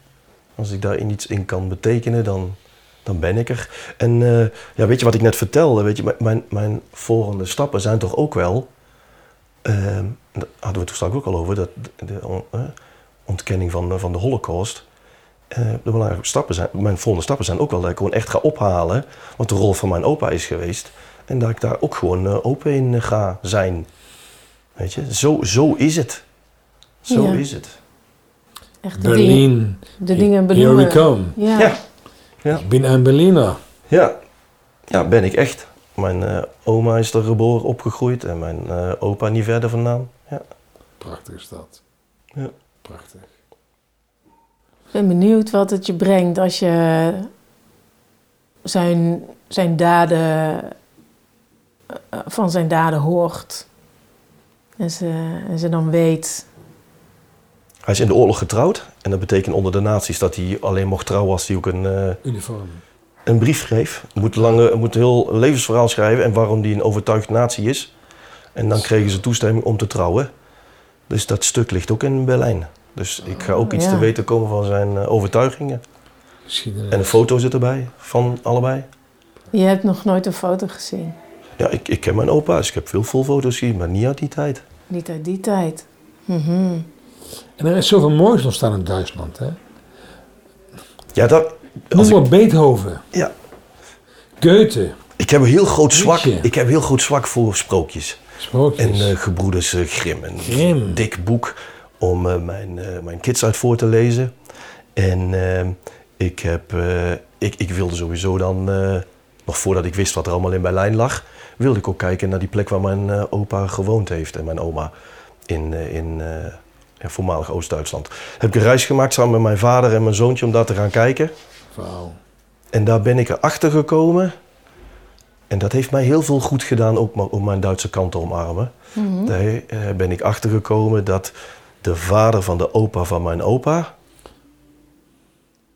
als ik daarin iets in kan betekenen, dan, dan ben ik er. En eh, ja, weet je wat ik net vertelde? Weet je, mijn- mijn, mijn volgende stappen zijn toch ook wel. ehm, daar hadden we het toen straks ook al over, dat de, on- eh, ontkenning van, van de Holocaust. Eh, de belangrijke stappen zijn, mijn volgende stappen zijn ook wel dat ik gewoon echt ga ophalen wat de rol van mijn opa is geweest. En dat ik daar ook gewoon eh, open in eh, ga zijn. Weet je, zo, zo is het. Zo Ja. is het. Echt de dingen, Berlin, de dingen here we come. Ja. Ja. Ja. Ik ben een Berliner. Ja, ja ben ik echt. Mijn eh, oma is er geboren, opgegroeid en mijn eh, opa niet verder vandaan. Ja. Prachtige stad. Ja. Prachtig. Ik ben benieuwd wat het je brengt als je zijn, zijn daden, eh, van zijn daden hoort. En ze, en ze dan weet. Hij is in de oorlog getrouwd en dat betekent onder de nazi's dat hij alleen mocht trouwen als hij ook een, eh, Uniform. een brief schreef. Moet, lange, moet een heel levensverhaal schrijven en waarom die een overtuigd nazi is. En dan kregen ze toestemming om te trouwen. Dus dat stuk ligt ook in Berlijn. Dus ik ga ook iets ja. te weten komen van zijn eh, overtuigingen. Geschiedenis. En een foto zit erbij van allebei. Je hebt nog nooit een foto gezien. Ja, ik, ik ken mijn opa, dus ik heb veel vol foto's gezien, maar niet uit die tijd. Niet uit die tijd. Mhm. En er is zoveel moois ontstaan in Duitsland. Hè? Ja, dat, Noem ik, maar Beethoven, ja, Goethe, ik heb een heel groot zwak, ik heb heel groot zwak voor sprookjes. sprookjes. En eh, gebroeders eh, Grimm. Een dik boek om eh, mijn, mijn kids uit voor te lezen. En ik, heb, ik, ik wilde sowieso dan, nog voordat ik wist wat er allemaal in Berlijn lag, wilde ik ook kijken naar die plek waar mijn opa gewoond heeft en mijn oma in, in ja, voormalig Oost-Duitsland. Heb ik een reis gemaakt samen met mijn vader en mijn zoontje om daar te gaan kijken. Wauw. En daar ben ik erachter gekomen. En dat heeft mij heel veel goed gedaan, ook om mijn Duitse kant te omarmen. Daar eh, ben ik achter gekomen dat de vader van de opa van mijn opa,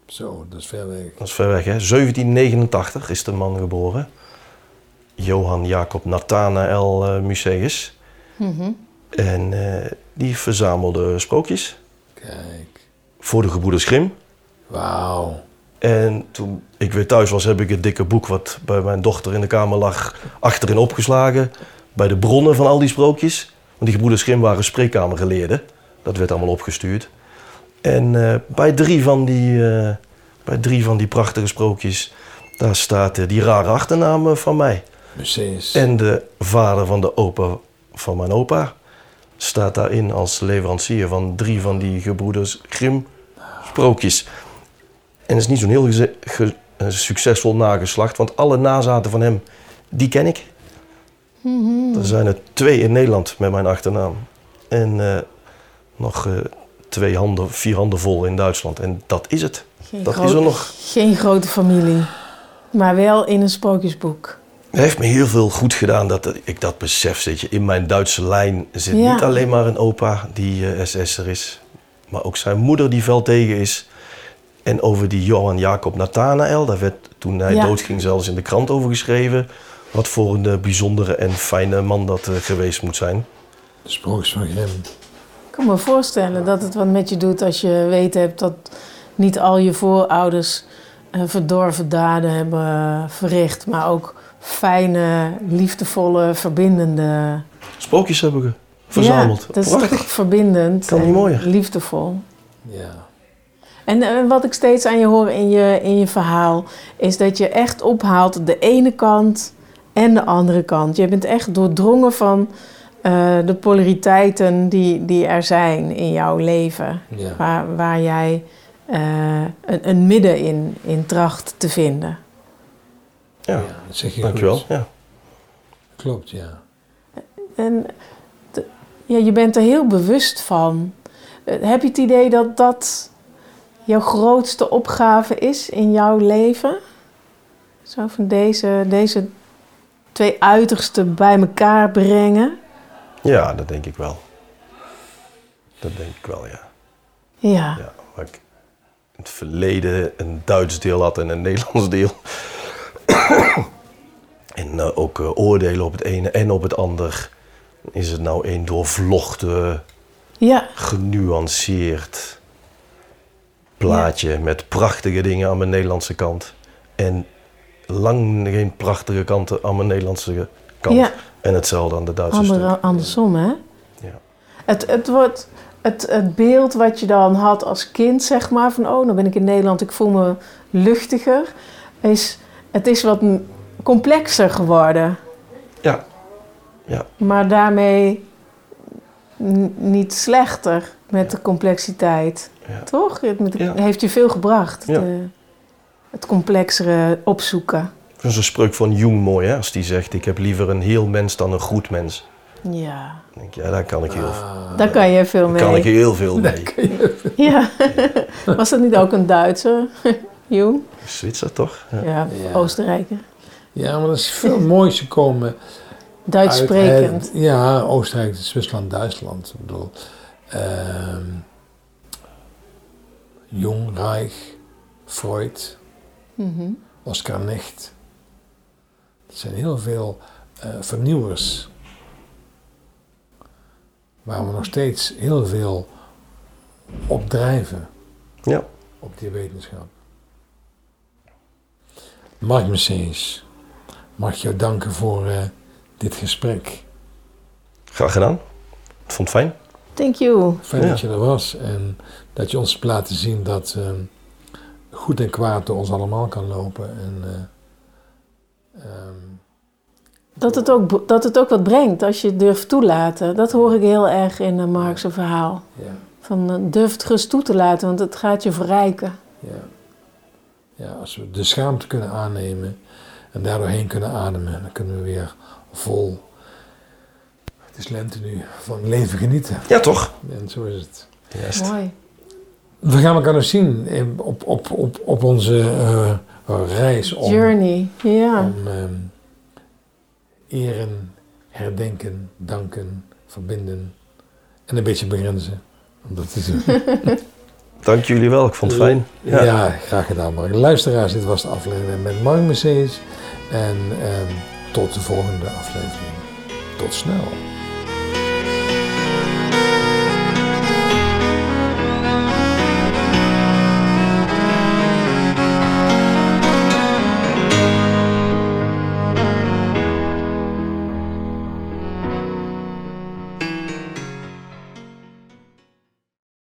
Zo, dat is ver weg. dat is ver weg hè, 1789 is de man geboren. Johan Jacob Nathanael eh, Museus. En eh, die verzamelde sprookjes Kijk. voor de gebroeders Grimm. Wauw. En toen ik weer thuis was, heb ik het dikke boek wat bij mijn dochter in de kamer lag, achterin opgeslagen. Bij de bronnen van al die sprookjes. Want die gebroeders Grimm waren spreekkamergeleerden. Dat werd allemaal opgestuurd. En eh, bij, drie van die, eh, bij drie van die prachtige sprookjes, daar staat die rare achternaam van mij. Museus. En de vader van de opa van mijn opa staat daarin als leverancier van drie van die gebroeders Grimm sprookjes. En is niet zo'n heel eh, succesvol nageslacht, want alle nazaten van hem, die ken ik. Er zijn er twee in Nederland met mijn achternaam. En eh, nog eh, twee handen, vier handen vol in Duitsland. En dat is het. Geen, Dat is er nog. geen grote familie. Maar wel in een sprookjesboek. Het heeft me heel veel goed gedaan dat ik dat besef. Zit je. In mijn Duitse lijn zit Ja. niet alleen maar een opa die eh SS'er is, maar ook zijn moeder die veldtegen is. En over die Johan Jacob Nathanael, daar werd toen hij Ja. doodging zelfs in de krant over geschreven. Wat voor een eh, bijzondere en fijne man dat eh, geweest moet zijn. De sprookjes van Grimm. Ik kan me voorstellen dat het wat met je doet als je weet hebt dat niet al je voorouders eh, verdorven daden hebben verricht, maar ook fijne, liefdevolle, verbindende. Sprookjes hebben we verzameld. Ja, dat is Prachtig. toch verbindend Kan niet en mooier. liefdevol. Ja. En eh, wat ik steeds aan je hoor in je, in je verhaal, is dat je echt ophaalt de ene kant en de andere kant. Je bent echt doordrongen van eh, de polariteiten die, die er zijn in jouw leven. Ja. Waar, waar jij eh, een, een midden in, in tracht te vinden. Ja, dat zeg je dankjewel. goed. Ja. Klopt, ja. En ja, je bent er heel bewust van. Eh, heb je het idee dat dat jouw grootste opgave is in jouw leven? Zo van deze, deze twee uitersten bij elkaar brengen? ja, dat denk ik wel. Dat denk ik wel, ja. Ja. Ja, waar ik in het verleden een Duits deel had en een Nederlands deel. en eh, ook eh, oordelen op het ene en op het ander. Is het nou een doorvlochten, Ja, genuanceerd plaatje met prachtige dingen aan mijn Nederlandse kant. En lang geen prachtige kanten aan mijn Nederlandse kant. Ja. En hetzelfde aan de Duitse andere, stuk. andersom hè? Ja. Het, het, wordt, het, het beeld wat je dan had als kind, zeg maar, van oh, nou ben ik in Nederland, ik voel me luchtiger, is, het is wat complexer geworden. ja. Ja. Maar daarmee niet slechter met de complexiteit. Ja. Toch? Het met- Ja. heeft je veel gebracht. Ja. de- het complexere opzoeken. Dat is een spreuk van Jung mooi, hè? als die zegt: Ik heb liever een heel mens dan een goed mens. Ja, Dan denk ja, daar kan ik heel, Ah, daar kan je veel daar kan ik mee. heel veel mee. Ja. Was dat niet ook een Duitser? Jong? Zwitser toch? Ja. Ja, Ja. Oostenrijker. Ja, maar dat is veel moois gekomen. Duits uit sprekend. het- ja, Oostenrijk, Zwitserland, Duitsland. Ik bedoel, ehm Jung, Reich, Freud. Mhm. Oscar Necht. Het zijn heel veel eh, vernieuwers. Waar we nog steeds heel veel op drijven. Ja. Op die wetenschap. Mark Mercedes, mag ik jou danken voor eh, dit gesprek. Graag gedaan. Ik vond het fijn. Thank you. Fijn Ja. dat je er was en dat je ons hebt laten zien dat ehm, goed en kwaad door ons allemaal kan lopen. En, eh, ehm, Dat het, ook, dat het ook wat brengt als je het durft toelaten. Dat hoor ik heel erg in uh, Mark's verhaal. ja, Van uh, durf het gerust toe te laten, want het gaat je verrijken. ja. Ja, als we de schaamte kunnen aannemen en daardoorheen kunnen ademen, dan kunnen we weer vol. Het is lente nu, van leven genieten. Ja, toch? En zo is het. Juist. Mooi. We gaan elkaar nog zien op, op, op, op onze eh, reis om, Journey, ja. om ehm, eren, herdenken, danken, verbinden en een beetje begrenzen. Om dat te doen. Dank jullie wel. Ik vond het fijn. Ja. Ja. graag gedaan Mark. Luisteraars, dit was de aflevering met Mark Mercedes. En ehm, tot de volgende aflevering. Tot snel.